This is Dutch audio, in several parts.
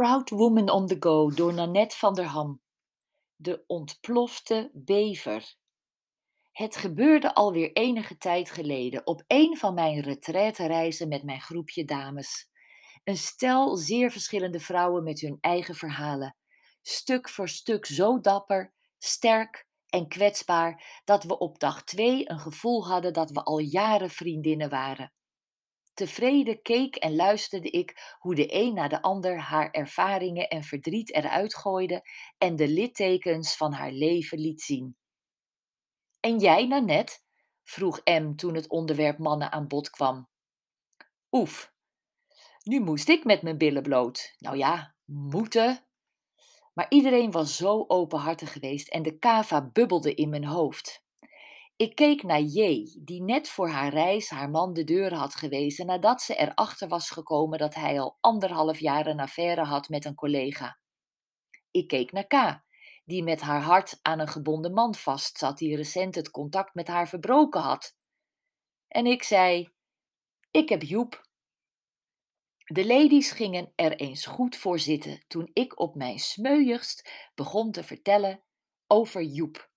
Proud Woman on the Go door Nanette van der Ham. De ontplofte bever. Het gebeurde alweer enige tijd geleden op een van mijn retraitereizen met mijn groepje dames. Een stel zeer verschillende vrouwen met hun eigen verhalen. Stuk voor stuk zo dapper, sterk en kwetsbaar dat we op dag twee een gevoel hadden dat we al jaren vriendinnen waren. Tevreden keek en luisterde ik hoe de een na de ander haar ervaringen en verdriet eruit gooide en de littekens van haar leven liet zien. En jij, Nanette? vroeg M toen het onderwerp mannen aan bod kwam. Oef, nu moest ik met mijn billen bloot. Nou ja, moeten. Maar iedereen was zo openhartig geweest en de kava bubbelde in mijn hoofd. Ik keek naar J, die net voor haar reis haar man de deur had gewezen nadat ze erachter was gekomen dat hij al anderhalf jaar een affaire had met een collega. Ik keek naar K, die met haar hart aan een gebonden man vastzat die recent het contact met haar verbroken had. En ik zei: Ik heb Joep. De ladies gingen er eens goed voor zitten toen ik op mijn smeuigst begon te vertellen over Joep,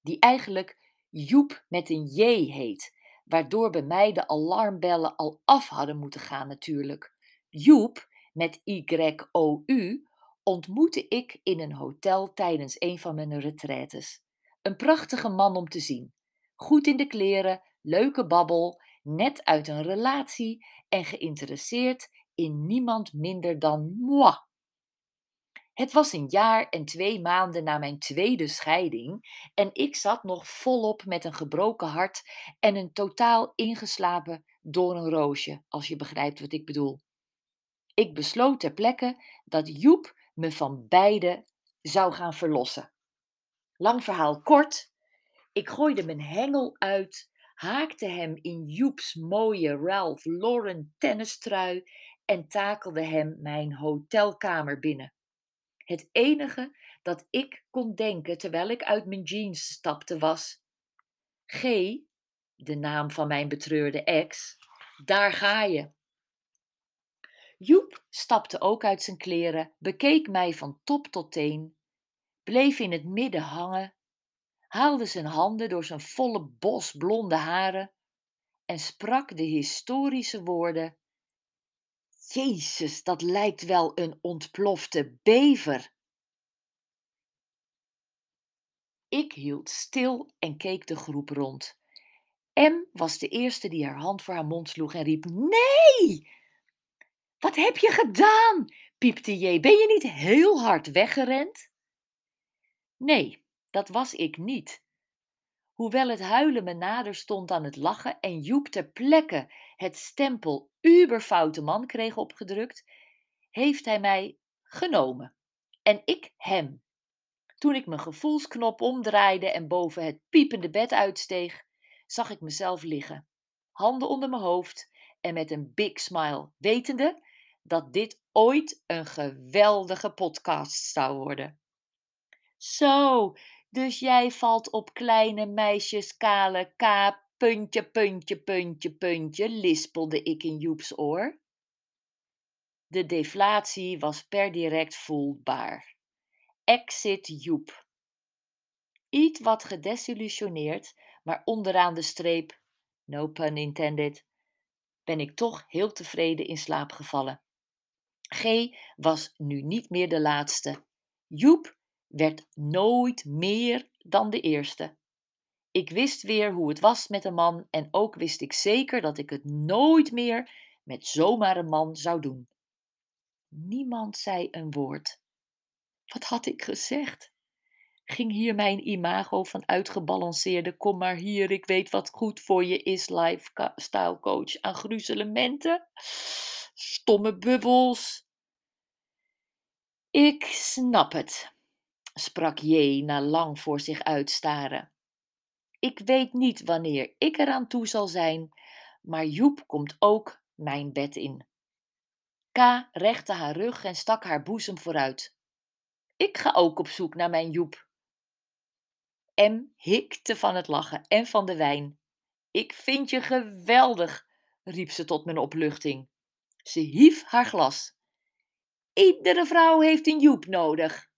die eigenlijk Joep met een J heet, waardoor bij mij de alarmbellen al af hadden moeten gaan natuurlijk. Joep met Y-O-U ontmoette ik in een hotel tijdens een van mijn retraites. Een prachtige man om te zien. Goed in de kleren, leuke babbel, net uit een relatie en geïnteresseerd in niemand minder dan moi. Het was een jaar en twee maanden na mijn tweede scheiding en ik zat nog volop met een gebroken hart en een totaal ingeslapen door een roosje, als je begrijpt wat ik bedoel. Ik besloot ter plekke dat Joep me van beide zou gaan verlossen. Lang verhaal kort. Ik gooide mijn hengel uit, haakte hem in Joeps mooie Ralph Lauren tennistrui en takelde hem mijn hotelkamer binnen. Het enige dat ik kon denken terwijl ik uit mijn jeans stapte was: G, de naam van mijn betreurde ex, daar ga je. Joep stapte ook uit zijn kleren, bekeek mij van top tot teen, bleef in het midden hangen, haalde zijn handen door zijn volle bos blonde haren en sprak de historische woorden: Jezus, dat lijkt wel een ontplofte bever. Ik hield stil en keek de groep rond. M was de eerste die haar hand voor haar mond sloeg en riep: Nee! Wat heb je gedaan? piepte J. Ben je niet heel hard weggerend? Nee, dat was ik niet. Hoewel het huilen me nader stond aan het lachen en Joep ter plekke het stempel uberfoute man kreeg opgedrukt, heeft hij mij genomen. En ik hem. Toen ik mijn gevoelsknop omdraaide en boven het piepende bed uitsteeg, zag ik mezelf liggen, handen onder mijn hoofd en met een big smile, wetende dat dit ooit een geweldige podcast zou worden. Zo, dus jij valt op kleine meisjes kale k, puntje, puntje, puntje, puntje, lispelde ik in Joeps oor. De deflatie was per direct voelbaar. Exit Joep. Iets wat gedesillusioneerd, maar onderaan de streep, no pun intended, ben ik toch heel tevreden in slaap gevallen. G was nu niet meer de laatste. Joep werd nooit meer dan de eerste. Ik wist weer hoe het was met een man en ook wist ik zeker dat ik het nooit meer met zomaar een man zou doen. Niemand zei een woord. Wat had ik gezegd? Ging hier mijn imago van uitgebalanceerde kom maar hier, ik weet wat goed voor je is, lifestyle coach aan gruzelementen? Stomme bubbels. Ik snap het, sprak J na lang voor zich uitstaren. Ik weet niet wanneer ik eraan toe zal zijn, maar Joep komt ook mijn bed in. K rechtte haar rug en stak haar boezem vooruit. Ik ga ook op zoek naar mijn Joep. M hikte van het lachen en van de wijn. Ik vind je geweldig, riep ze tot mijn opluchting. Ze hief haar glas. Iedere vrouw heeft een Joep nodig.